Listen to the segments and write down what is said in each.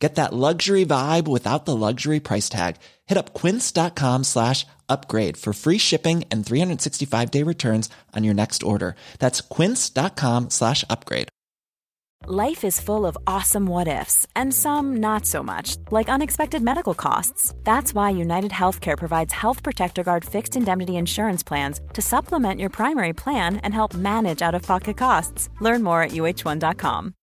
Get that luxury vibe without the luxury price tag. Hit up quince.com slash upgrade for free shipping and 365 day returns on your next order. That's quince.com slash upgrade. Life is full of awesome what ifs, and some not so much, like unexpected medical costs. That's why United Healthcare provides Health Protector Guard fixed indemnity insurance plans to supplement your primary plan and help manage out of pocket costs. Learn more at uh1.com.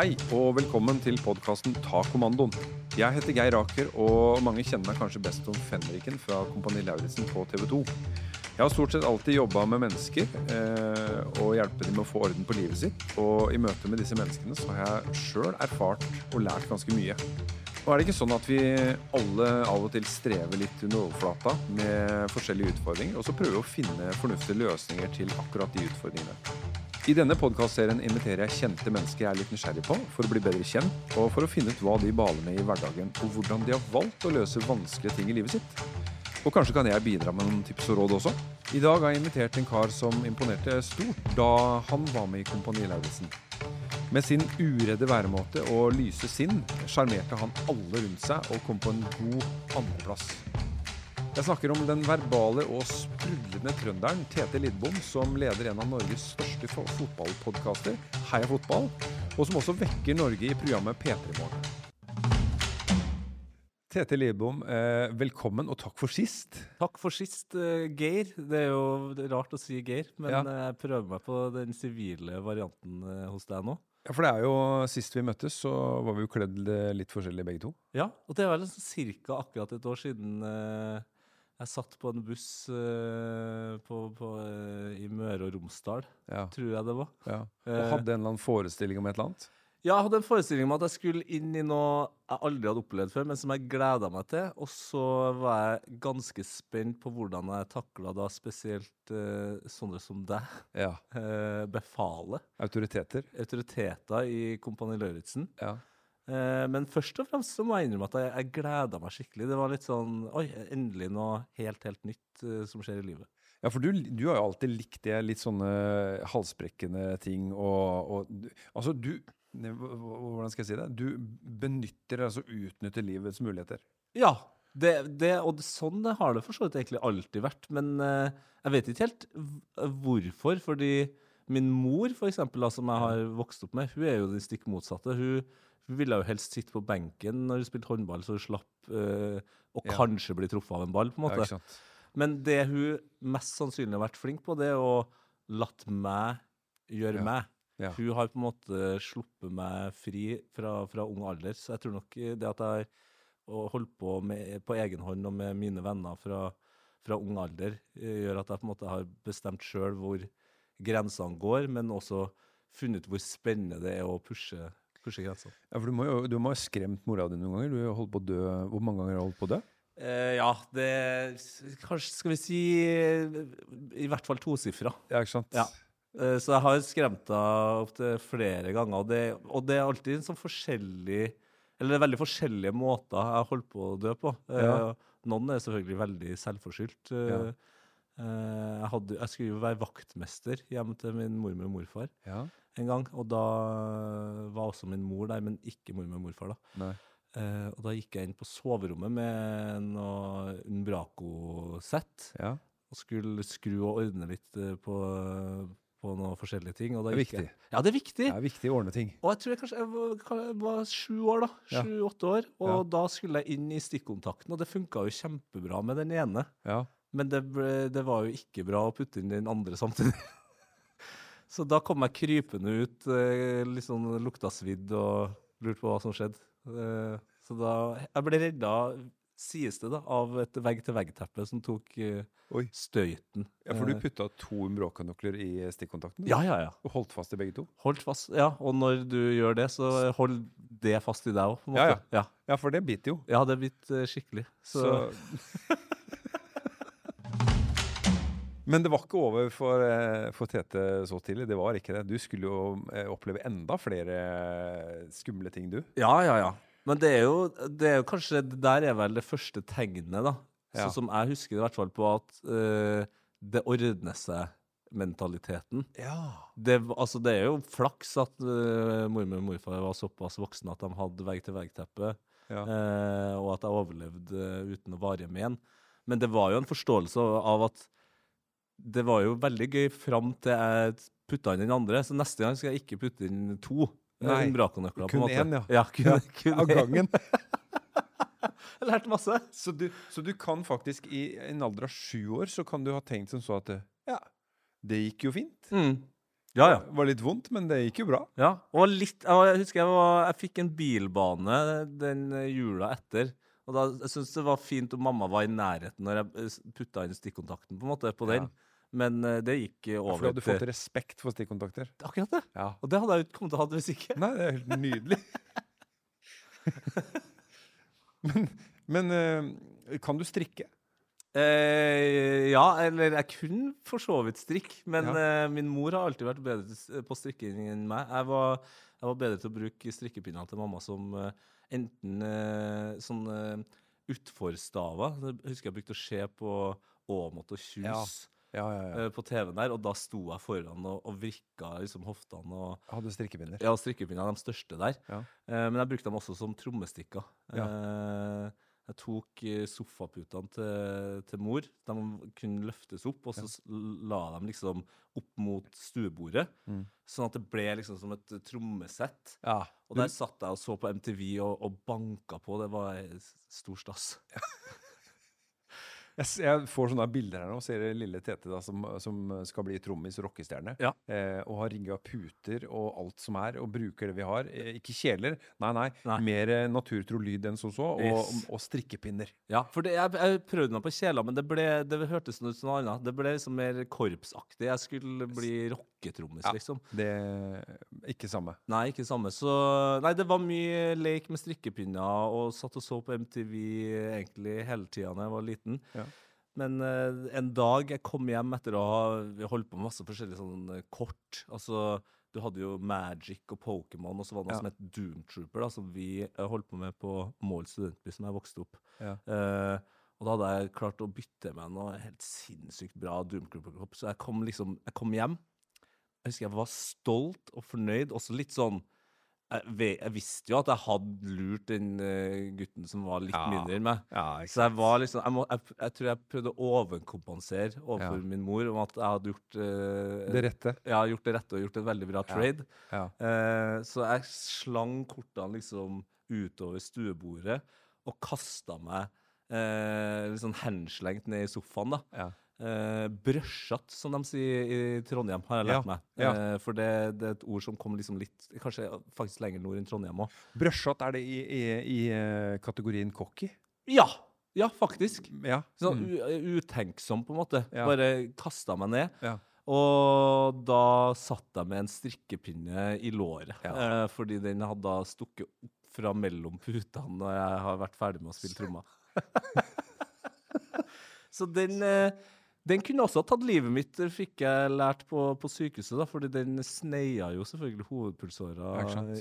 Hei og velkommen til podkasten Ta kommandoen. Jeg heter Geir Aker, og mange kjenner meg kanskje best som Fenriken fra Kompani Lauritzen på TV 2. Jeg har stort sett alltid jobba med mennesker eh, og hjulpet dem med å få orden på livet sitt. Og i møte med disse menneskene så har jeg sjøl erfart og lært ganske mye. Og er det ikke sånn at vi alle av og til strever litt under overflata med forskjellige utfordringer, og så prøver å finne fornuftige løsninger til akkurat de utfordringene? I denne podkastserien inviterer jeg kjente mennesker jeg er litt nysgjerrig på, for å bli bedre kjent, og for å finne ut hva de baler med i hverdagen, og hvordan de har valgt å løse vanskelige ting i livet sitt. Og kanskje kan jeg bidra med noen tips og råd også. I dag har jeg invitert en kar som imponerte stort da han var med i Kompani Lauritzen. Med sin uredde væremåte og lyse sinn sjarmerte han alle rundt seg og kom på en god andreplass. Jeg snakker om den verbale og sprudlende trønderen Tete Lidbom, som leder en av Norges største fo- fotballpodkaster, Heia fotball, og som også vekker Norge i programmet P3 Morgen. Tete Lidbom, eh, velkommen og takk for sist. Takk for sist, eh, Geir. Det er jo rart å si Geir, men Ja. eh, jeg prøver meg på den sivile varianten hos deg nå. Ja, For det er jo sist vi møttes, så var vi jo kledd litt forskjellig begge to. Ja, og det er vel sånn cirka akkurat et år siden eh, jeg satt på en buss uh, på, på, uh, i Møre og Romsdal, Ja, tror jeg det var. ja. Og Eh. hadde en eller annen forestilling om et eller annet. Ja, jeg hadde en forestilling om at jeg skulle inn i noe jeg aldri hadde opplevd før, men som jeg gleda meg til. Og så var jeg ganske spent på hvordan jeg takla da spesielt uh, sånne som deg, Ja. befalet. Autoriteter. autoriteter i Kompani Lauritzen. Ja. Eh, men først og fremst så må jeg innrømme at jeg, jeg gleda meg skikkelig. Det var litt sånn Oi, endelig noe helt, helt nytt eh, som skjer i livet. Ja, for du, du har jo alltid likt det, litt sånne halsbrekkende ting og, og Altså, du Hvordan skal jeg si det? Du benytter, altså utnytter livets muligheter. Ja, det, det, og det, sånn har det for så vidt egentlig alltid vært. Men eh, jeg vet ikke helt hvorfor. Fordi min mor, for eksempel, da, som jeg har vokst opp med, hun er jo den stikk motsatte. Hun, hun ville jo helst sitte på benken når hun spilte håndball, så hun slapp eh, å Ja. kanskje bli truffet av en ball, på en måte. Ja. Men det hun mest sannsynlig har vært flink på, det er å latt meg gjøre Ja. meg. Hun har på en måte sluppet meg fri fra, fra ung alder. Så jeg tror nok det at jeg har holdt på med, på egen hånd og med mine venner fra, fra ung alder, eh, gjør at jeg på en måte har bestemt sjøl hvor grensene går, men også funnet ut hvor spennende det er å pushe, pushe grensene. Ja, for du må jo du må ha skremt mora di noen ganger. Du har holdt på å dø Hvor mange ganger har du holdt på å dø? Eh, ja, det Kanskje skal vi si i hvert fall tosifra. Ja, ikke sant? Ja. Eh, Så jeg har skremt henne opptil flere ganger, og det, og det er alltid en sånn forskjellig Eller det er veldig forskjellige måter jeg har holdt på å dø på. Eh, Ja. Noen er selvfølgelig veldig selvforskyldt. Eh, Ja. Eh, Jeg, hadde, jeg skulle jo være vaktmester hjemme til min mormor og morfar Ja. en gang. Og da var også min mor der, men ikke mormor og morfar. da. Eh, og da gikk jeg inn på soverommet med noe Umbraco-sett Ja. og skulle skru og ordne litt eh, på, på noen forskjellige ting. Det er gikk jeg- viktig. Ja, det er viktig. Det er viktig å ordne ting. Og jeg tror jeg kanskje jeg var, var sju år, da. Sju-åtte år. Og Ja. da skulle jeg inn i stikkontakten, og det funka jo kjempebra med den ene. Ja. Men det, ble, det var jo ikke bra å putte inn den andre samtidig. Så da kom jeg krypende ut, eh, litt sånn lukta svidd og lurte på hva som skjedde. Eh, Så da Jeg ble redda, sies det, da, av et vegg-til-vegg-teppe som tok eh, Oi. støyten. Ja, For du putta to bråkanukler i stikkontakten? Ja, ja, ja. Og holdt fast i begge to? Holdt fast. Ja, og når du gjør det, så hold det fast i deg òg, på en Ja, måte. Ja, Ja, for det biter jo. ja det biter skikkelig. Så, Så Men det var ikke over for, eh, for Tete så tidlig. Det var ikke det. Du skulle jo eh, oppleve enda flere eh, skumle ting, du. Ja, ja, ja. Men det er jo, det er jo kanskje Det der er vel det første tegnet, da. Ja. Sånn som jeg husker det, i hvert fall på at uh, det ordner seg-mentaliteten. Ja. Det, altså, det er jo flaks at uh, mormor og morfar var såpass voksne at de hadde vegg-til-vegg-teppe, ja. uh, og at jeg overlevde uten å varige men. Men det var jo en forståelse av at det var jo veldig gøy fram til jeg putta inn den andre, så neste gang skal jeg ikke putte inn to. eh, Nei, kun en én, ja. ja kun, Ja, kun Av gangen. Jeg lærte masse. Så du, så du kan faktisk i en alder av sju år så kan du ha tenkt som så at ja, det gikk jo fint. Mm. Ja, ja. Det var litt vondt, men det gikk jo bra. Ja, og litt, jeg husker jeg, var, jeg fikk en bilbane den jula etter. Og da, jeg syntes det var fint om mamma var i nærheten når jeg eh, putta inn stikkontakten på en måte på den. Ja. Men eh, det gikk eh, For hadde du hadde fått respekt for stikkontakter. Akkurat det. Ja. Og det hadde jeg jo ikke kommet til å ha hvis ikke. Nei, det er helt nydelig. men men eh, kan du strikke? Eh, ja, eller jeg kunne for så vidt strikke, men Ja. eh, min mor har alltid vært bedre på strikking enn meg. Jeg var, jeg var bedre til å bruke strikkepinnene til mamma som eh, enten eh, sånn eh, utforstaver. Jeg husker jeg brukte å se på Åmot og Kjus Ja, ja, ja. eh, på TV-en der, og da sto jeg foran og, og vrikka liksom hoftene og hadde strikkepinner. ja, strikkepinner, de største der. Ja. Eh, men jeg brukte dem også som trommestikker. Eh, jeg tok eh, sofaputene til, til mor. De kunne løftes opp, og så la dem liksom opp mot stuebordet. Mm. Sånn at det ble liksom som et trommesett. Ja. Og der satt jeg og så på MTV og, og banka på. Det var stor stas. Jeg, får sånne bilder her nå, ser lille Tete da, som, som skal bli trommis og rockestjerne. Ja. Eh, og har rigga puter og alt som er, og bruker det vi har. Eh, ikke kjeler, nei, nei. Nei. Mer eh, naturtro lyd enn som så, og, Yes. og strikkepinner. Ja, for det, jeg, jeg prøvde meg på kjeler, men det, ble, det hørtes ut som noe annet. Det ble liksom mer korpsaktig. Jeg skulle bli rocketrommis, Ja. liksom. Det Ikke samme. Nei, ikke samme. Så Nei, det var mye lek med strikkepinner, og satt og så på MTV egentlig hele tida da jeg var liten. Ja. Men eh, en dag jeg kom hjem etter å ha vi holdt på med masse forskjellige sånne kort Altså, du hadde jo Magic og Pokémon, og så var det noe Ja. som het Doom Trooper, da, som vi eh, holdt på med på Mål studentby, som jeg vokste opp. Ja. Eh, og da hadde jeg klart å bytte meg noe helt sinnssykt bra Doom Trooper-kopp, så jeg kom liksom Jeg kom hjem. Jeg husker jeg var stolt og fornøyd, også litt sånn jeg, jeg visste jo at jeg hadde lurt den eh, gutten som var litt Ja. mindre enn meg. Ja, Så jeg var liksom Jeg, må, jeg, jeg tror jeg prøvde å overkompensere overfor Ja. min mor om at jeg hadde gjort uh, Det rette. Ja, gjort det rette og gjort en veldig bra trade. Eh, så jeg slang kortene liksom utover stuebordet og kasta meg liksom sånn henslengt ned i sofaen. da. Ja. Eh, Brøsjat, som de sier i Trondheim, har jeg lært Ja, meg. ja. Eh, for det, det er et ord som kom liksom litt Kanskje faktisk lenger nord enn Trondheim òg. Brøsjat, er det i, i, i eh, kategorien cocky? Ja! Ja, faktisk. Ja. Sånn Mm. utenksom, på en måte. Bare kasta meg ned. Ja. Og da satt jeg med en strikkepinne i låret, eh, fordi den hadde stukket opp fra mellom putene når jeg har vært ferdig med å spille trommer. Så den, den kunne også tatt livet mitt, fikk jeg lært på, på sykehuset, da, fordi den sneia jo selvfølgelig hovedpulsåra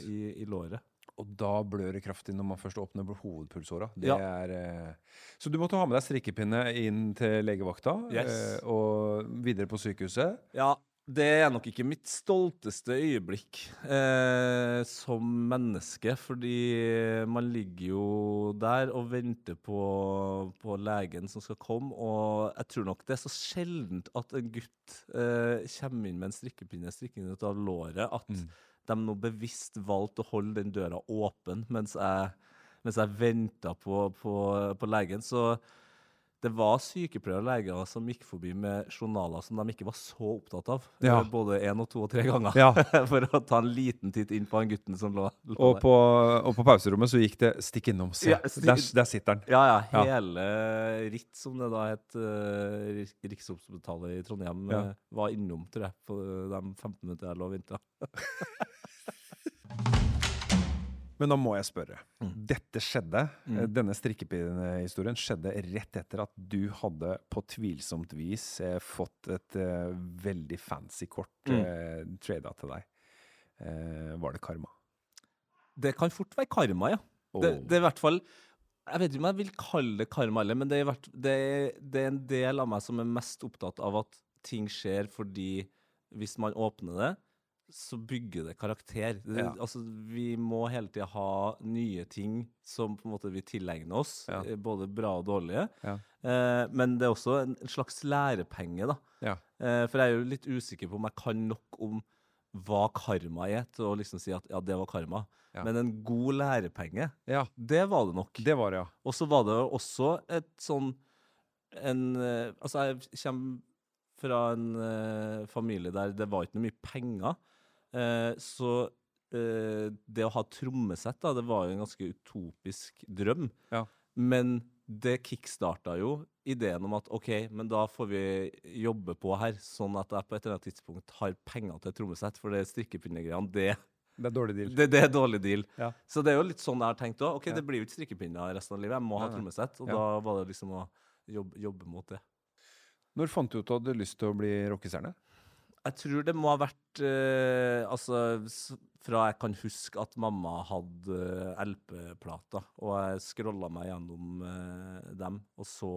i, i låret. Og da blør det kraftig når man først åpner hovedpulsåra. Det Ja. er, eh, så du måtte ha med deg strikkepinne inn til legevakta Yes. eh, og videre på sykehuset. Ja, det er nok ikke mitt stolteste øyeblikk eh, som menneske, fordi man ligger jo der og venter på, på legen som skal komme, og jeg tror nok det er så sjeldent at en gutt eh, kommer inn med en strikkepinne strikkende ut av låret, at de nå bevisst valgte å holde den døra åpen mens jeg, mens jeg venta på, på, på legen. Så det var sykepleiere og leger som gikk forbi med journaler som de ikke var så opptatt av. Ja. eh, Både én og to og tre ganger. Ja. For å ta en liten titt inn på han gutten som lå, lå Og på, og på pauserommet så gikk det 'stikk innom'. Se, Ja, stik, der, der sitter han. Ja, ja. Ja. Hele Ritt, som det da het, uh, Rikshospitalet i Trondheim, Ja. eh, var innom, tror jeg, på de 15 minuttene jeg lå og venta. Men da må jeg spørre. Mm. Dette skjedde, mm. denne strikkepinnehistorien skjedde rett etter at du hadde på tvilsomt vis eh, fått et eh, veldig fancy kort Mm. eh, trada til deg. Eh, var det karma? Det kan fort være karma, ja. Det, det er i hvert fall Jeg vet ikke om jeg vil kalle det karma, eller, men det er, hvert, det, det er en del av meg som er mest opptatt av at ting skjer fordi hvis man åpner det, så bygger det karakter. Ja. Altså, vi må hele tida ha nye ting som på en måte vi tilegner oss, Ja. eh, både bra og dårlige. Ja. Eh, men det er også en, slags lærepenge, da. Ja. Eh, for jeg er jo litt usikker på om jeg kan nok om hva karma er, til å liksom si at ja, det var karma. Men en god lærepenge, Ja, det var det nok. det var det, ja. Og så var det jo også et sånn en eh, Altså, jeg kommer fra en eh, familie der det var ikke noe mye penger. Eh, så eh, det å ha trommesett, da, det var jo en ganske utopisk drøm. Ja. Men det kickstarta jo ideen om at OK, men da får vi jobbe på her, sånn at jeg på et eller annet tidspunkt har penger til trommesett. For det strikkepinnegreiene, det, Det er dårlig deal. det, det er dårlig deal. Ja. Så det er jo litt sånn jeg har tenkt òg. OK, Ja. det blir jo ikke strikkepinner resten av livet. Jeg må ha trommesett. Og da var det liksom å jobbe, jobbe mot det. Når fant du ut at du hadde lyst til å bli rockestjerne? Jeg tror det må ha vært eh, Altså, fra jeg kan huske at mamma hadde eh, LP-plater, og jeg scrolla meg gjennom eh, dem og så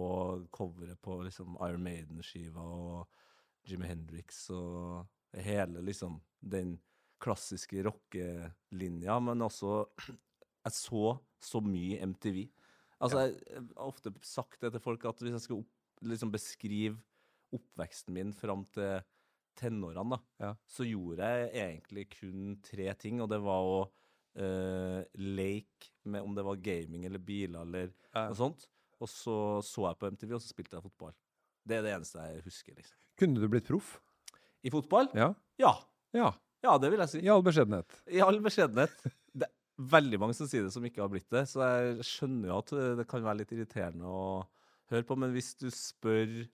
coveret på liksom Iron Maiden-skiva og Jimmy Hendrix og hele liksom den klassiske rockelinja, men også Jeg så så mye MTV. Altså, jeg jeg har ofte sagt det til folk at hvis jeg skal opp, liksom beskrive oppveksten min fram til tenårene, da, Ja. så gjorde jeg egentlig kun tre ting, og det var å uh, leke med om det var gaming eller biler eller Ja. noe sånt. Og så så jeg på MTV, og så spilte jeg fotball. Det er det eneste jeg husker, liksom. Kunne du blitt proff? I fotball? Ja. Ja. Ja. Ja, det vil jeg si. I all beskjedenhet. I all beskjedenhet. Det er veldig mange som sier det, som ikke har blitt det. Så jeg skjønner jo at eh, det kan være litt irriterende å høre på. Men hvis du spør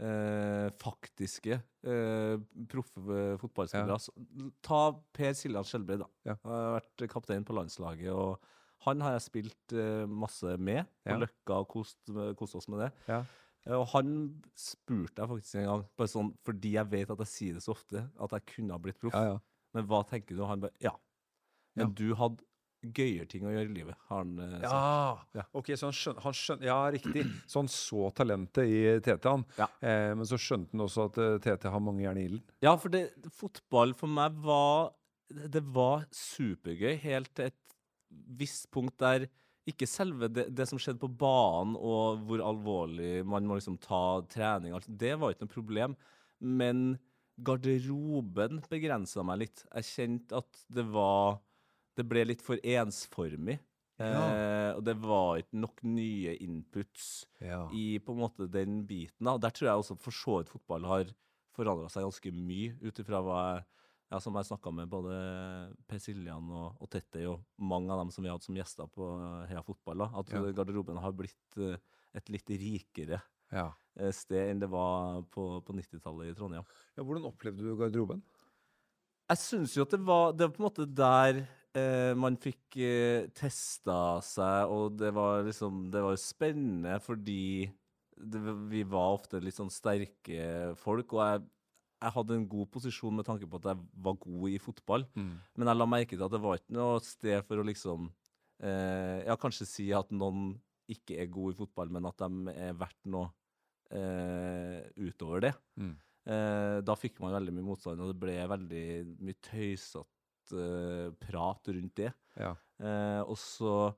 eh, faktiske eh, proffe fotballspillere Ja. Ta Per Siljan Skjelbred, da. Ja. Han har vært kaptein på landslaget. og han har jeg spilt eh, masse med, på Ja. Løkka og kost, kost oss med det. Ja. Eh, Og han spurte jeg faktisk en gang, bare sånn, fordi jeg vet at jeg sier det så ofte, at jeg kunne ha blitt proff. Ja, ja. Men hva tenker du? Og han bare Ja. Men du hadde gøyere ting å gjøre i livet, har han eh, sagt. Ja, Ja. ok, så han skjønner, han skjøn, ja, riktig. Så han så talentet i TT, han. Ja. Eh, men så skjønte han også at eh, TT har mange jern i ilden. Ja, for det, fotball for meg var Det var supergøy helt til et visst punkt der ikke selve det, det som skjedde på banen, og hvor alvorlig man må liksom ta trening, alt, det var ikke noe problem. Men garderoben begrensa meg litt. Jeg kjente at det var Det ble litt for ensformig. Eh, og det var ikke nok nye inputs Ja. i på en måte den biten. Da. Der tror jeg også for så vidt fotball har forandra seg ganske mye, ut ifra hva jeg ja, som jeg snakka med både Per Siljan og, og Tettey og mange av dem som vi hadde som gjester på Heia Fotball, da, at Ja. garderoben har blitt eh, et litt rikere Ja. eh, sted enn det var på, på 90-tallet i Trondheim. ja. Hvordan opplevde du garderoben? Jeg syns jo at det var Det var på en måte der eh, man fikk eh, testa seg, og det var liksom Det var jo spennende fordi det, vi var ofte litt sånn sterke folk, og jeg, jeg hadde en god posisjon med tanke på at jeg var god i fotball. Men jeg la merke til at det var ikke noe sted for å liksom eh, Ja, kanskje si at noen ikke er god i fotball, men at de er verdt noe eh, utover det. Mm. Eh, da fikk man veldig mye motstand, og det ble veldig mye tøysete prat rundt det. Ja. Eh, og så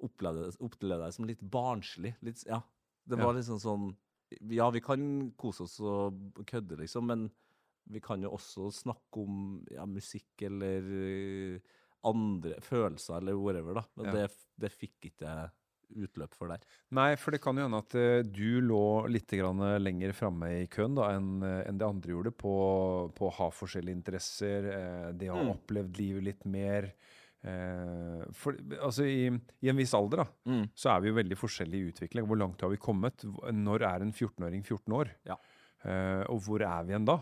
opplevde opplevde jeg det som litt barnslig. Litt, ja. Det Ja. var liksom sånn Ja, vi kan kose oss og kødde, liksom, men vi kan jo også snakke om ja, musikk eller eh, andre følelser eller whatever, da. Men Ja. det, det fikk ikke jeg utløp for der. Nei, for det kan jo hende at eh, du lå litt grann lenger framme i køen da, enn det enn de andre gjorde, på, på å ha forskjellige interesser, eh, det å ha Mm. opplevd livet litt mer. Eh, for, altså i, I en viss alder da, Mm. så er vi jo veldig forskjellige i utvikling. Hvor langt har vi kommet? Når er en 14-åring 14 år? Ja. Eh, og hvor er vi igjen da?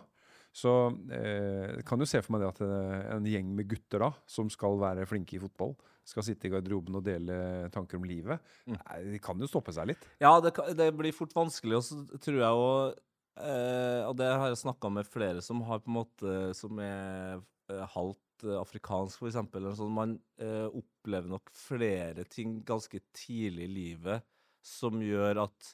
Så eh, kan du se for meg det at eh, en gjeng med gutter da, som skal være flinke i fotball, skal sitte i garderoben og dele tanker om livet. Mm. Nei, de kan jo stoppe seg litt. Ja, det, det blir fort vanskelig, og så tror jeg òg eh, Og det har jeg snakka med flere som har på en måte Som er eh, halvt afrikansk, eller Sånn, man eh, opplever nok flere ting ganske tidlig i livet som gjør at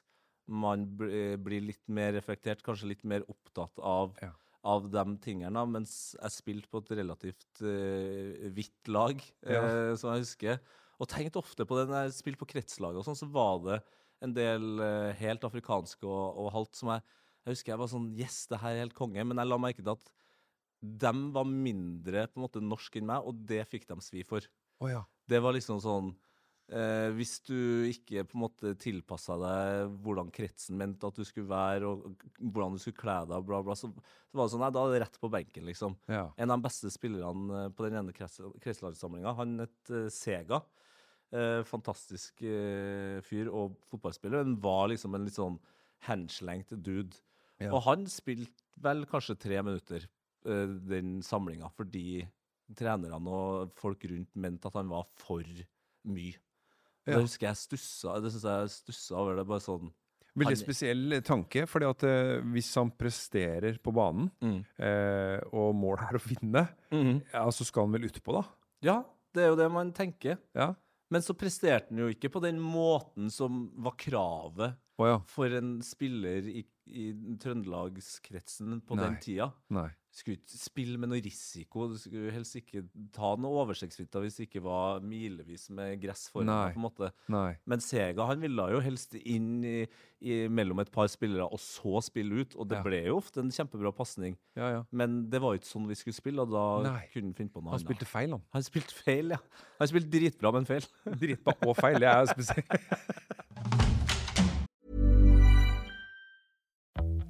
man bl- blir litt mer reflektert, kanskje litt mer opptatt av Ja. Av de tingene, mens jeg spilte på et relativt uh, hvitt lag, Ja. uh, som jeg husker. Og tenkte ofte på det når jeg spilte på kretslaget, og sånn, så var det en del uh, helt afrikanske og, og halvt som jeg Jeg husker jeg var sånn Yes, det her er helt konge. Men jeg la merke til at de var mindre på en måte norsk enn meg, og det fikk de svi for. Oh, ja. Det var liksom sånn eh, Hvis du ikke på en måte tilpassa deg hvordan kretsen mente at du skulle være, og hvordan du skulle kle deg, bla, bla, så, så var det sånn Nei, da er det rett på benken, liksom. ja. En av de beste spillerne eh, på den ene kretslagssamlinga, han het uh, Sega. Eh, fantastisk eh, fyr og fotballspiller. Men var liksom en litt sånn henslengt dude. Ja. Og han spilte vel kanskje tre minutter, eh, den samlinga, fordi trenerne og folk rundt mente at han var for mye. Ja. Det husker jeg stussa Det synes jeg stussa over det. bare sånn Veldig spesiell tanke, fordi at eh, hvis han presterer på banen, mm. eh, og målet er å vinne, ja, så skal han vel utpå, da? Ja, det er jo det man tenker. Ja. Men så presterte han jo ikke på den måten som var kravet Å ja. for en spiller i, i trøndelagskretsen på Nei. den tida. Nei. Skulle ikke spille med noe risiko. Du skulle helst ikke ta noe oversiktsfitter hvis det ikke var milevis med gress foran deg. på en måte. Nei. Men Sega han ville jo helst inn i, i, mellom et par spillere og så spille ut. Og det Ja. ble jo ofte en kjempebra pasning. Ja, ja. Men det var jo ikke sånn vi skulle spille, og da Nei. kunne han finne på noe Han spilte feil, han. Han spilte feil, ja. Han spilte dritbra, men feil. Dritbra og feil. Det er spesielt.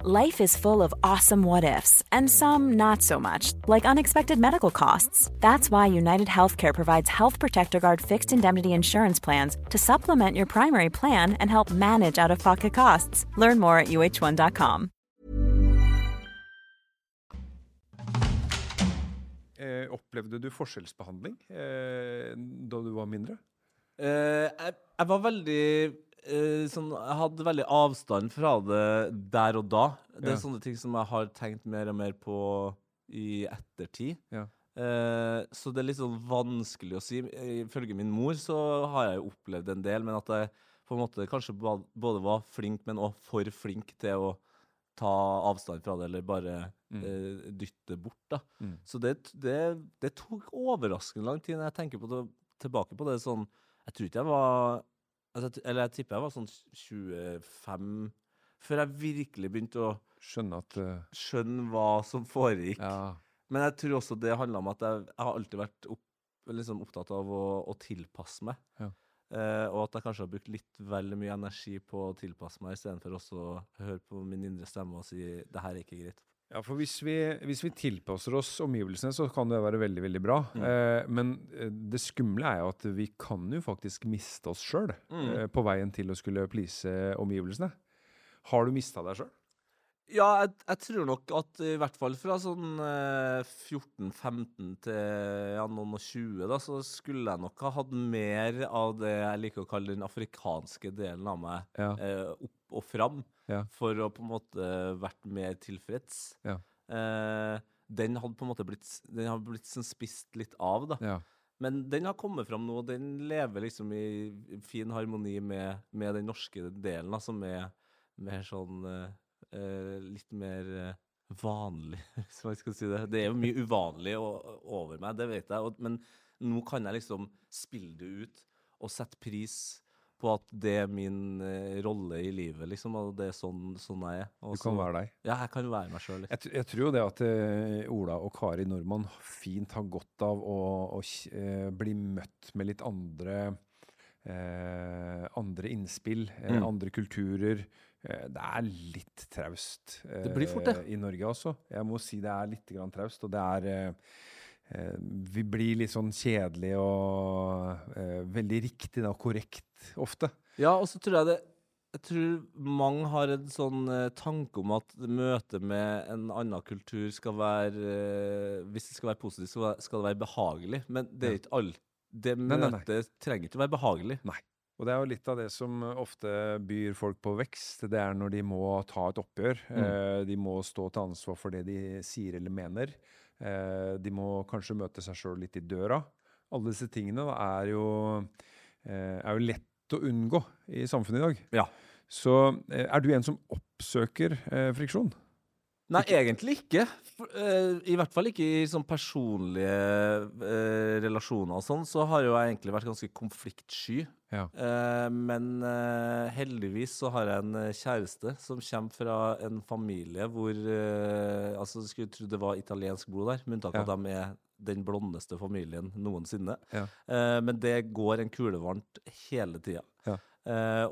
Life is full of awesome what ifs, and some not so much, like unexpected medical costs. That's why United Healthcare provides Health Protector Guard fixed indemnity insurance plans to supplement your primary plan and help manage out of pocket costs. Learn more at uh1.com. Eh, opplevde du forskjellsbehandling eh, da du var mindre? Eh, jeg, jeg var veldig eh, sånn, Jeg hadde veldig avstand fra det der og da. Det er Ja. sånne ting som jeg har tenkt mer og mer på i ettertid. Ja. Eh, så det er litt sånn vanskelig å si. Ifølge min mor så har jeg jo opplevd en del, men at jeg på en måte kanskje ba- både var flink, men også for flink til å ta avstand fra det, eller bare eh, dytte bort. da. Mm. Så det, det, det tok overraskende lang tid når jeg tenker på det, tilbake på det. sånn, Jeg tror ikke jeg var altså, Eller jeg tipper jeg var sånn 25 før jeg virkelig begynte å Skjønne at uh, skjønne hva som foregikk. Ja. Men jeg tror også det handla om at jeg, jeg har alltid vært opp, liksom opptatt av å, å tilpasse meg. Ja. Uh, og at jeg kanskje har brukt litt vel mye energi på å tilpasse meg, istedenfor også å høre på min indre stemme og si det her er ikke greit. Ja, for hvis vi, hvis vi tilpasser oss omgivelsene, så kan det være veldig, veldig bra. Eh, men eh, det skumle er jo at vi kan jo faktisk miste oss sjøl eh, på veien til å skulle please omgivelsene. Har du mista deg sjøl? Ja, jeg, jeg tror nok at i hvert fall fra sånn eh, 14-15 til ja, noen og 20, da, så skulle jeg nok ha hatt mer av det jeg liker å kalle den afrikanske delen av meg, Ja. eh, opp og fram, Ja. for å på en måte vært mer tilfreds. Ja. Eh, den hadde på en måte blitt, den hadde blitt sånn spist litt av, da. Ja. Men den har kommet fram nå, og den lever liksom i fin harmoni med, med den norske delen, da, som er mer sånn eh, eh, Litt mer eh, vanlig, hvis man skal si det. Det er jo mye uvanlig over meg, det vet jeg, men nå kan jeg liksom spille det ut og sette pris på at det er min eh, rolle i livet, liksom, og det er sånn, sånn jeg er. Og Du kan så- være deg. Ja, jeg kan være meg sjøl. Jeg, jeg tror jo det at uh, Ola og Kari Nordmann fint har godt av å, å eh, bli møtt med litt andre eh, andre innspill, eh, Mm. andre kulturer. Eh, det er litt traust eh, Det blir fort det. i Norge også. Jeg må si det er litt traust, og det er eh, eh, Vi blir litt sånn kjedelige og eh, veldig riktig og korrekt ofte. Ja, og så tror jeg det Jeg tror mange har en sånn eh, tanke om at møtet med en annen kultur skal være eh, Hvis det skal være positivt, skal det være behagelig. Men det er ikke alt. Det Nei, nei, nei. møtet trenger ikke å være behagelig. Og det er jo litt av det som ofte byr folk på vekst. Det er når de må ta et oppgjør. Mm. Eh, de må stå til ansvar for det de sier eller mener. Eh, de må kanskje møte seg sjøl litt i døra. Alle disse tingene er, jo, eh, er jo lett å unngå i samfunnet i dag. Ja. Så er du en som oppsøker friksjon? Nei, egentlig ikke. Eh, I hvert fall ikke i sånn personlige eh, relasjoner og sånn. Så har jo jeg egentlig vært ganske konfliktsky. Ja. Eh, men eh, heldigvis så har jeg en eh, kjæreste som kommer fra en familie hvor eh, Altså, skulle tro det var italiensk blod der, med unntak av Ja. at de er den blondeste familien noensinne. Ja. Men det går en kule varmt hele tida. Ja.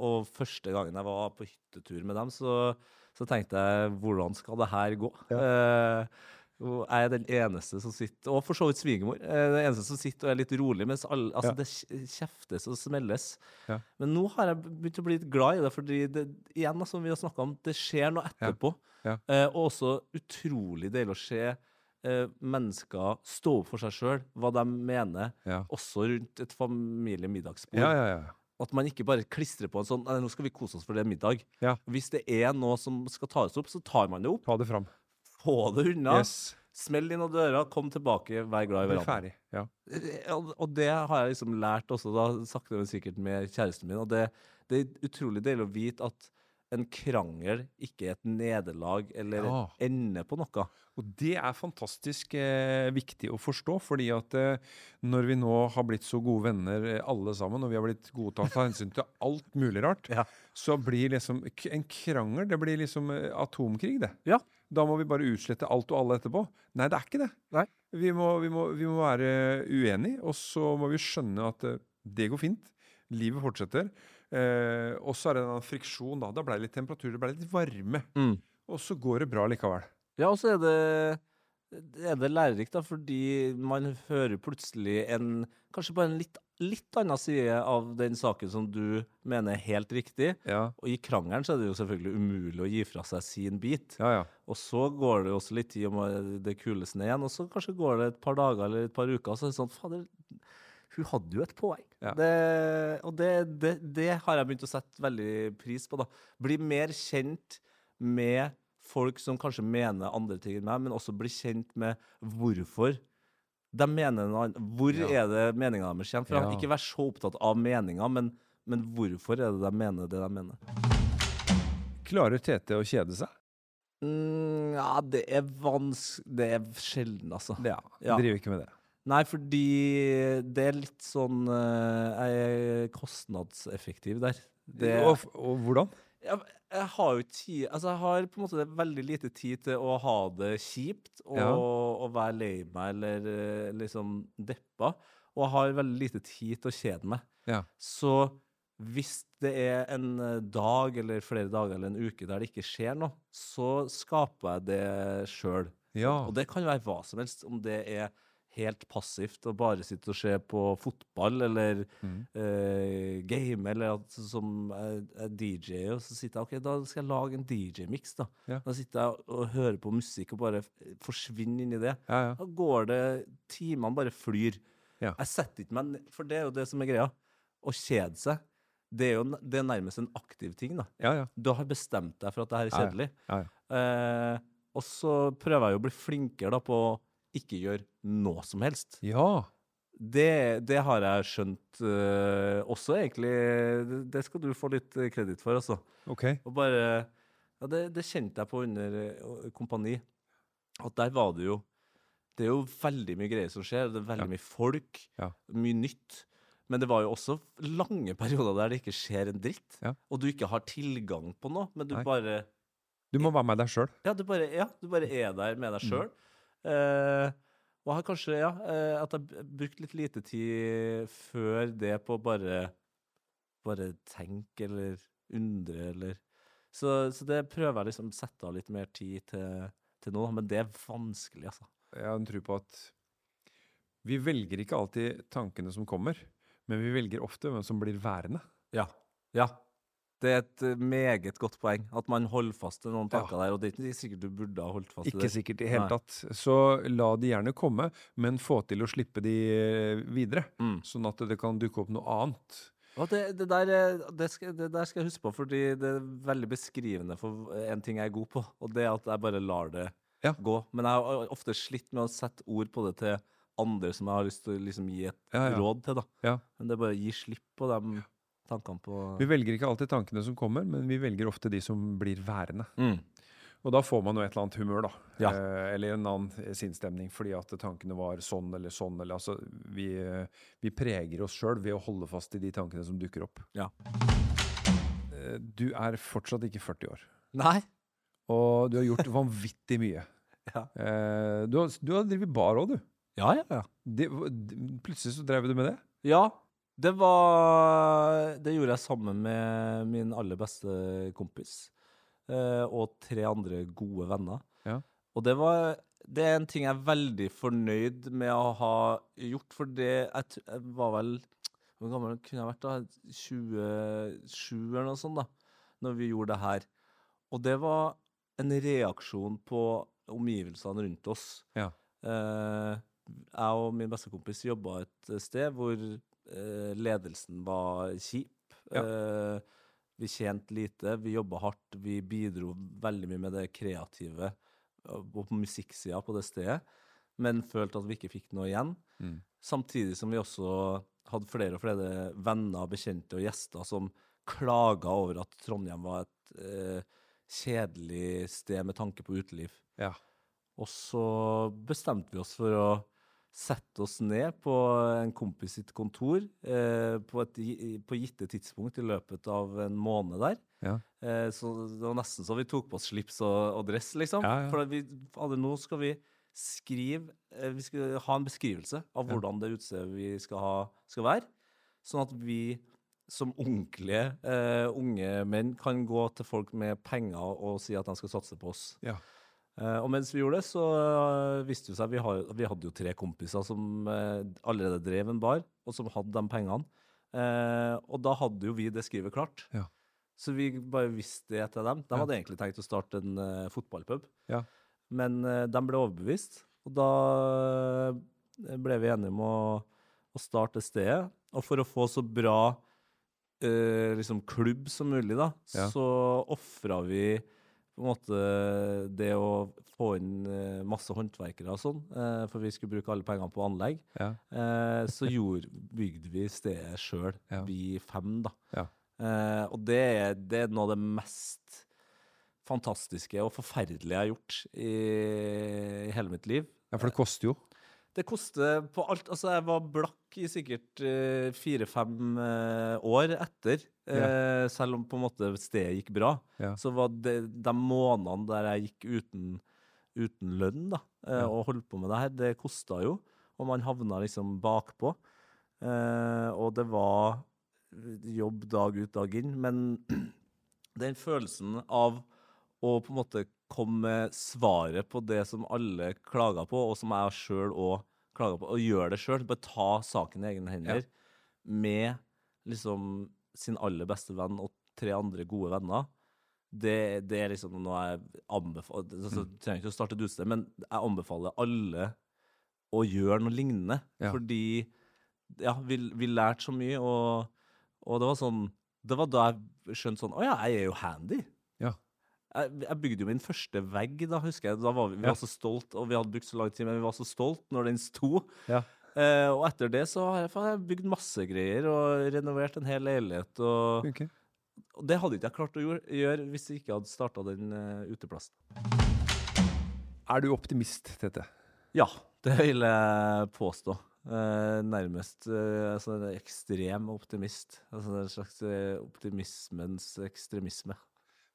Og første gangen jeg var på hyttetur med dem, så, så tenkte jeg hvordan skal det her gå? Eh, er jeg den eneste som sitter, og for så vidt svigermor, eh, den eneste som sitter og er litt rolig, mens alle, altså Ja. det kjeftes og smelles. Ja. Men nå har jeg begynt å bli litt glad i det, fordi det, igjen, som vi har snakka om, det skjer noe etterpå. Ja. Eh, og også utrolig deilig å se eh, mennesker stå opp for seg sjøl, hva de mener, Ja. også rundt et familiemiddagsbord. Ja, ja, ja. At man ikke bare klistrer på en sånn Nei, nå skal vi kose oss for det er middag. Ja. Hvis det er noe som skal tas opp, så tar man det opp. Ta det fram. Få det unna. Yes. Smell inn av døra, kom tilbake, vær glad i hverandre. Ja. Eh, Og, og det har jeg liksom lært også, da, sakte, men sikkert med kjæresten min. Og det, det er utrolig deilig å vite at en krangel ikke et nederlag eller Ja. ende på noe. Og det er fantastisk eh, viktig å forstå, fordi at eh, når vi nå har blitt så gode venner eh, alle sammen, og vi har blitt gode til å ta hensyn til alt mulig rart, Ja. så blir liksom en krangel det blir liksom eh, atomkrig, det. Ja. Da må vi bare utslette alt og alle etterpå. Nei, det er ikke det. Vi må, vi må, vi må være uenige, og så må vi skjønne at eh, det går fint. Livet fortsetter. Eh, og så er det en friksjon, da. Da ble det litt temperatur, det ble litt varme. Mm. Og så går det bra likevel. Ja, og så er det, er det lærerikt, da, fordi man hører plutselig en Kanskje bare en litt, litt annen side av den saken som du mener er helt riktig. Ja, Og i krangelen så er det jo selvfølgelig umulig å gi fra seg sin bit. ja. ja. Og så går det jo også litt tid om det kules ned igjen, og så kanskje går det et par dager eller et par uker, og så er det sånn Fader, hun hadde jo et poeng. Ja. Det, og det, det, det har jeg begynt å sette veldig pris på, da. Bli mer kjent med folk som kanskje mener andre ting enn meg, men også bli kjent med hvorfor de mener noe annet. Hvor Ja. er det meninga deres kommer fra? Ja. Ikke vær så opptatt av meninga, men, men hvorfor er det de mener det de mener. Klarer Tete å kjede seg? Mm, ja, det er vanskelig Det er sjelden, altså. Ja. Ja. Driver ikke med det. Nei, fordi det er litt sånn eh, Jeg er kostnadseffektiv der. Det, Og, og hvordan? jeg, jeg har jo tid Altså, jeg har på en måte veldig lite tid til å ha det kjipt og, Ja. og være lei meg eller eh, liksom deppa. Og jeg har veldig lite tid til å kjede meg. Ja. Så hvis det er en eh, dag eller flere dager eller en uke der det ikke skjer noe, så skaper jeg det sjøl. Ja. Og det kan være hva som helst, om det er helt passivt og bare sitte og se på fotball eller Mm. eh, game, eller at, som er, er DJ, og så sitter jeg ok, da skal jeg lage en DJ-miks. Da Ja. Da sitter jeg og hører på musikk og bare forsvinner inn i det. Ja, ja. Da går det Timene bare flyr. Jeg setter ikke meg ned, For det er jo det som er greia. Å kjede seg. Det er jo det er nærmest en aktiv ting. da ja, ja. Du har bestemt deg for at det her er kjedelig. Eh, og så prøver jeg jo å bli flinkere da på ikke gjør noe som helst. ja. Det, det har jeg skjønt uh, også, egentlig. Det, det skal du få litt eh, kreditt for, altså. OK. Og bare Ja, det, det kjente jeg på under eh, Kompani. At der var det jo Det er jo veldig mye greier som skjer. Det er veldig Ja. mye folk. Ja. Mye nytt. Men det var jo også lange perioder der det ikke skjer en dritt. Ja. Og du ikke har tilgang på noe, men du Nei. bare Du må være med deg sjøl. ja ja, du bare er der med deg Mm. Eh, og har kanskje, ja, eh, at jeg har brukte litt lite tid før det på bare Bare tenke eller undre eller Så, så det prøver jeg liksom sette av litt mer tid til, til nå, men det er vanskelig, altså. Jeg har en tro på at vi velger ikke alltid tankene som kommer, men vi velger ofte hvem som blir værende. Ja. Ja. Det er et eh, meget godt poeng at man holder fast til noen Ja. der, og det er ikke sikkert du burde ha holdt fast til Ikke det. sikkert i hele tatt. Så la de gjerne komme, men få til å slippe de eh, videre. Mm. Sånn at det kan dukke opp noe annet. Det, det, der, er- det, skal, det der skal jeg huske på, fordi det er veldig beskrivende for en ting jeg er god på, og det er at jeg bare lar det Ja. gå. Men jeg har ofte slitt med å sette ord på det til andre som jeg har lyst til å liksom gi et Ja, ja. råd til. da. Ja. Men det er bare å gi slipp på de tankene på Vi velger ikke alltid tankene som kommer, men vi velger ofte de som blir værende. mm. Og da får man jo et eller annet humør, da. Ja. Eh, eller en annen sinnsstemning, fordi at tankene var sånn eller sånn. Eller, altså, vi, eh, vi preger oss sjøl ved å holde fast i de tankene som dukker opp. Ja. Eh, Du er fortsatt ikke 40 år, Nei. og du har gjort vanvittig mye. Ja. Eh, Du har, du har drevet bar òg, du. Ja, ja, ja. Det, plutselig så drev du med det. Ja, det var Det gjorde jeg sammen med min aller beste kompis eh, og tre andre gode venner. Ja. Og det var Det er en ting jeg er veldig fornøyd med å ha gjort, for det Jeg, jeg var vel Hvor gammel kunne jeg vært da? 27 eller noe sånt, da, når vi gjorde det her. Og det var en reaksjon på omgivelsene rundt oss. Ja. Eh, jeg og min beste kompis jobba et sted hvor ledelsen var kjip. Ja. Eh, vi tjente lite, vi jobba hardt, vi bidro veldig mye med det kreative eh, og på musikksida på det stedet, men følte at vi ikke fikk noe igjen. Mm. Samtidig som vi også hadde flere og flere venner, bekjente og gjester som klaga over at Trondheim var et eh, kjedelig sted med tanke på uteliv. Ja. Og så bestemte vi oss for å sette oss ned på en kompis sitt kontor eh, på et på gitte tidspunkt i løpet av en måned der. Ja. Eh, så det var nesten så vi tok på oss slips og, og dress, liksom. Ja, ja. For vi, alle, nå skal vi skrive eh, Vi skal ha en beskrivelse av hvordan det utstedet vi skal ha, skal være. Sånn at vi som ordentlige eh, unge menn kan gå til folk med penger og si at de skal satse på oss. Ja. Eh, og mens vi gjorde det, så eh, viste det seg Vi, har, vi hadde jo tre kompiser som eh, allerede drev en bar, og som hadde de pengene. Og da hadde jo vi det skrivet klart. Ja. Så vi bare visste det til dem. De hadde egentlig tenkt å starte en fotballpub, Ja. men de ble overbevist. Og da ble vi enige om å, å starte stedet. Og for å få så bra eh, liksom klubb som mulig, da, Ja. så ofra vi på en måte det å få inn eh, masse håndverkere og sånn, eh, for vi skulle bruke alle pengene på anlegg. Ja. Eh, så gjorde, bygde vi stedet sjøl, Ja. vi fem, da. Ja. Eh, og det er, det er noe av det mest fantastiske og forferdelige jeg har gjort i, i hele mitt liv. ja, for det koster jo. Det koster på alt Altså, jeg var blakk i sikkert eh, fire-fem eh, år etter. Eh, selv om på en måte stedet gikk bra. Ja. Så var det de månedene der jeg gikk uten, uten lønn da, Ja. og holdt på med det her, det kosta jo. Og man havna liksom bakpå. Eh, og det var jobb dag ut, dag inn. Men den følelsen av å på en måte komme med svaret på det som alle klager på, og som jeg sjøl òg klager på, og gjøre det sjøl, bare ta saken i egne hender, med liksom sin aller beste venn og tre andre gode venner, det, det er liksom noe jeg anbefaler altså, Jeg trenger ikke å starte et utested, men jeg anbefaler alle å gjøre noe lignende. Ja. Fordi ja, vi, vi lærte så mye, og, og det var sånn Det var da jeg skjønte sånn Å ja, jeg er jo handy. Jeg, jeg bygde jo min første vegg, da husker jeg. Da var vi, vi var så stolt, og vi hadde brukt så lang tid, men vi var så stolt når den sto. Ja. Eh, og etter det så har jeg, faen, jeg bygd masse greier og renovert en hel leilighet. Og, okay. og det hadde ikke jeg klart å gjøre, gjøre hvis jeg ikke hadde starta den uh, uteplassen. Er du optimist, Tete? Ja, det vil jeg påstå. Eh, nærmest eh, altså en ekstrem optimist. Altså en slags eh, optimismens ekstremisme.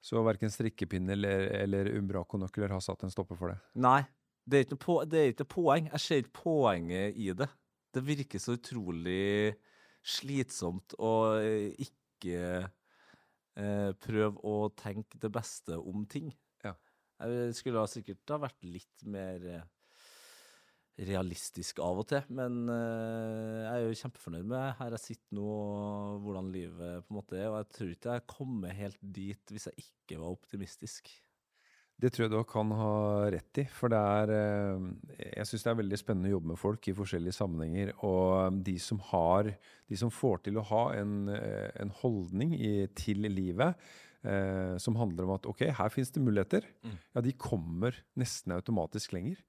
Så verken strikkepinne eller, eller umbrakonøkler har satt en stopper for det? Nei, det er på, det er ikke poeng. Jeg ser ikke poenget i det. Det virker så utrolig slitsomt å eh, ikke eh, prøve å tenke det beste om ting. Ja. Jeg skulle sikkert ha vært litt mer eh, realistisk av og til, men eh, jeg er jo kjempefornøyd med her jeg sitter nå, og hvordan livet på en måte er, og jeg tror ikke jeg kommer helt dit hvis jeg ikke var optimistisk. Det tror jeg du kan ha rett i, for det er eh, Jeg syns det er veldig spennende å jobbe med folk i forskjellige sammenhenger. Og de som har De som får til å ha en, eh, en holdning i, til livet eh, som handler om at ok, her finnes det muligheter, ja, de kommer nesten automatisk lenger.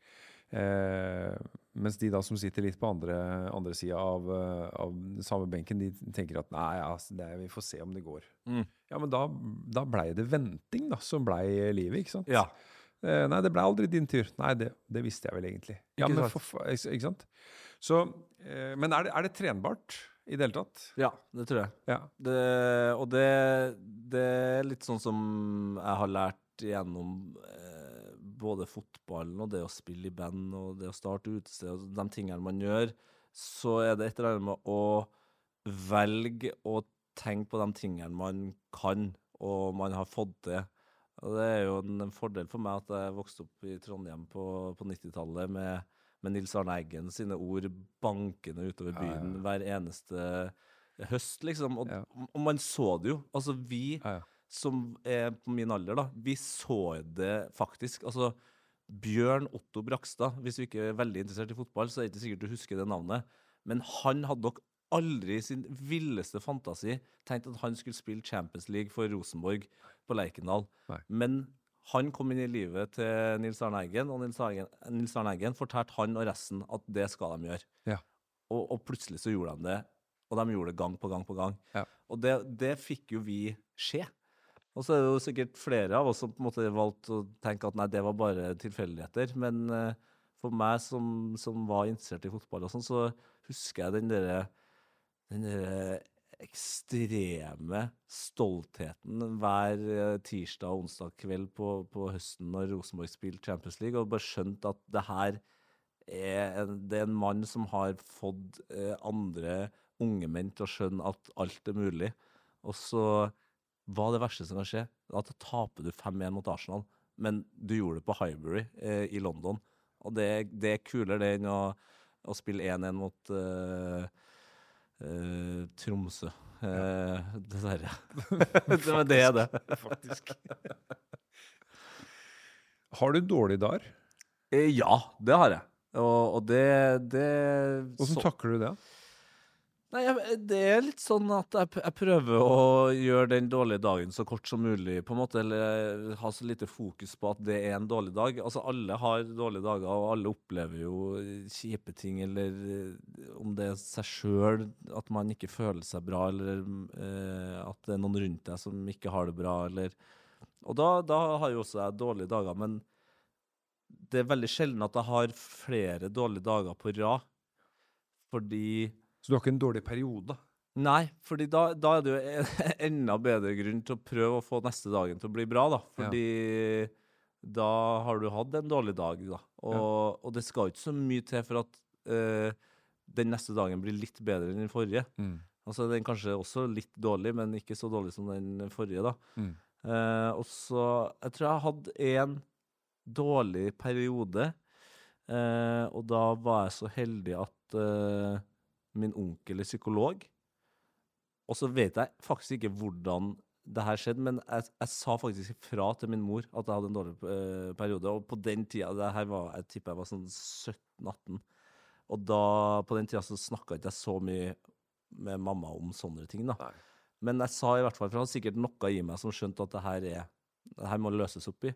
Eh, mens de da som sitter litt på andre, andre sida av, eh, av samme benken, de tenker at nei, altså, det, er- vi får se om det går. Ja, men da, da blei det venting da, som blei livet, ikke sant? Ja. Eh, nei, det ble aldri din tur. Nei, det, det visste jeg vel egentlig. Ja, Ikke men sant? for, ikke sant? Så, eh, men er det, er det trenbart i det hele tatt? Ja, det tror jeg. Ja. Det, og det, det er litt sånn som jeg har lært gjennom eh, både fotballen og det å spille i band og det å starte utested og de tingene man gjør, så er det et eller annet med å velge å tenke på de tingene man kan og man har fått til. Og det er jo en, en fordel for meg at jeg vokste opp i Trondheim på, på 90-tallet med, med Nils Arne Eggen sine ord bankende utover byen hver eneste høst, liksom. Og, Ja. og man så det jo. Altså, vi Ja, ja. Som er på min alder, da, vi så det faktisk. Altså, Bjørn Otto Brakstad, hvis du ikke er veldig interessert i fotball, så er det ikke sikkert du husker det navnet, men han hadde nok aldri i sin villeste fantasi tenkt at han skulle spille Champions League for Rosenborg på Lerkendal. Men han kom inn i livet til Nils Arne Eggen, og Nils Arne, Nils Arne Eggen fortalte han og resten at det skal de gjøre. Ja. Og, og plutselig så gjorde de det, og de gjorde det gang på gang på gang. Ja. Og det, det fikk jo vi se. Og så er det jo sikkert flere av oss som på en måte valgte å tenke at nei, det var bare tilfeldigheter. Men eh, for meg som, som var interessert i fotball og sånn, så husker jeg den derre den der ekstreme stoltheten hver eh, tirsdag og onsdag kveld på, på høsten når Rosenborg spilte Champions League, og bare skjønt at det her er en, det er en mann som har fått eh, andre unge menn til å skjønne at alt er mulig. Og så hva er det verste som kan skje? At taper du 5-1 mot Arsenal, men du gjorde det på Highbury eh, i London. Og det, det er kulere det enn å, å spille 1-1 mot eh, eh, Tromsø. Eh, Dessverre. det, det er det. Faktisk. Har du dårlige dager? Eh, ja, det har jeg. Og, og det, det Hvordan så- takler du det? Nei, jeg, det er litt sånn at jeg, jeg prøver å gjøre den dårlige dagen så kort som mulig, på en måte, eller ha så lite fokus på at det er en dårlig dag. Altså, alle har dårlige dager, og alle opplever jo kjipe ting, eller eh, om det er seg sjøl, at man ikke føler seg bra, eller eh, at det er noen rundt deg som ikke har det bra, eller Og da, da har jo også jeg dårlige dager, men det er veldig sjelden at jeg har flere dårlige dager på rad, fordi Så du har ikke en dårlig periode? Nei, fordi da, da er det jo en enda bedre grunn til å prøve å få neste dagen til å bli bra, da. Fordi da har du hatt en dårlig dag, da. Og, og det skal jo ikke så mye til for at eh, den neste dagen blir litt bedre enn den forrige. Mm. Altså Den kanskje også litt dårlig, men ikke så dårlig som den forrige. da. Mm. Eh, og så Jeg tror jeg hadde én dårlig periode. Eh, og da var jeg så heldig at eh, min onkel er psykolog. Og så vet jeg faktisk ikke hvordan det her skjedde, men jeg, jeg sa faktisk fra til min mor at jeg hadde en dårlig uh, periode. Og på den tida det her var, Jeg tipper jeg var sånn 17-18. Og da, på den tida så snakka ikke jeg så mye med mamma om sånne ting. da. Nei. Men jeg sa i hvert fall, for det hadde sikkert noe i meg som skjønte at det her, er, det her må løses opp i.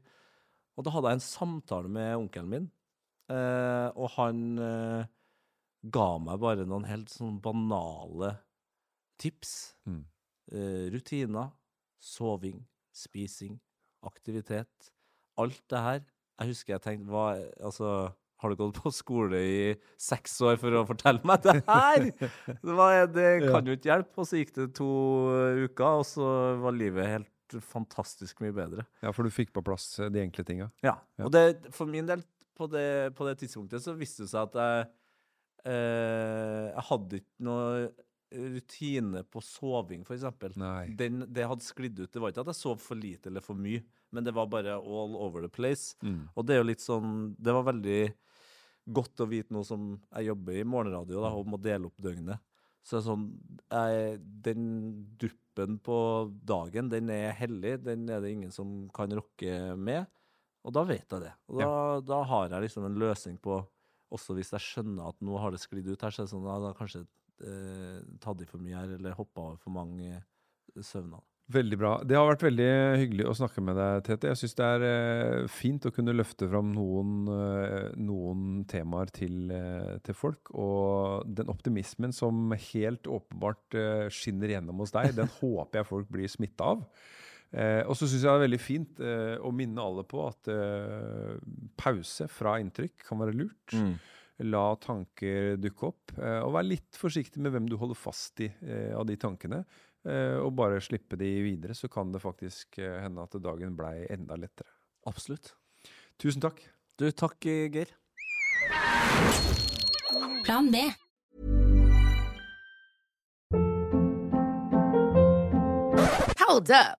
Og da hadde jeg en samtale med onkelen min, eh, og han eh, ga meg bare noen helt sånn banale tips. Mm. Eh, rutiner, soving, spising, aktivitet. Alt det her. Jeg husker jeg tenkte hva, altså, Har du gått på skole i seks år for å fortelle meg det her?! Hva er det kan jo ikke hjelpe. Og så gikk det to uker, og så var livet helt fantastisk mye bedre. Ja, for du fikk på plass eh, de enkle tinga. Ja. Og det, for min del, på det, på det tidspunktet, så viste det seg at jeg eh, Jeg hadde ikke noe rutine på soving, eksempel. Det hadde sklidd ut. Det var ikke at jeg sov for lite eller for mye, men det var bare all over the place. Mm. Og det er jo litt sånn Det var veldig godt å vite nå som jeg jobber i morgenradio da, og må dele opp døgnet. Så det er sånn jeg, Den duppen på dagen, den er hellig. Den er det ingen som kan rokke med. Og da vet jeg det. Og da, da har jeg liksom en løsning på Også hvis jeg skjønner at nå har det sklidd ut her, så er det sånn at jeg kanskje eh, tatt i for mye her, eller hoppa over for mange eh, søvner. Veldig bra. Det har vært veldig hyggelig å snakke med deg, Tete. Jeg syns det er eh, fint å kunne løfte fram noen, eh, noen temaer til, eh, til folk. Og den optimismen som helt åpenbart eh, skinner gjennom hos deg, den håper jeg folk blir smitta av. Eh, og så syns jeg det er veldig fint eh, å minne alle på at eh, pause fra inntrykk kan være lurt. La tanker dukke opp, eh, og vær litt forsiktig med hvem du holder fast i eh, av de tankene. eh, og bare slippe de videre, så kan det faktisk eh, hende at dagen blei enda lettere. Absolutt. Tusen takk. Du, takk, Geir. Plan B. Hold up.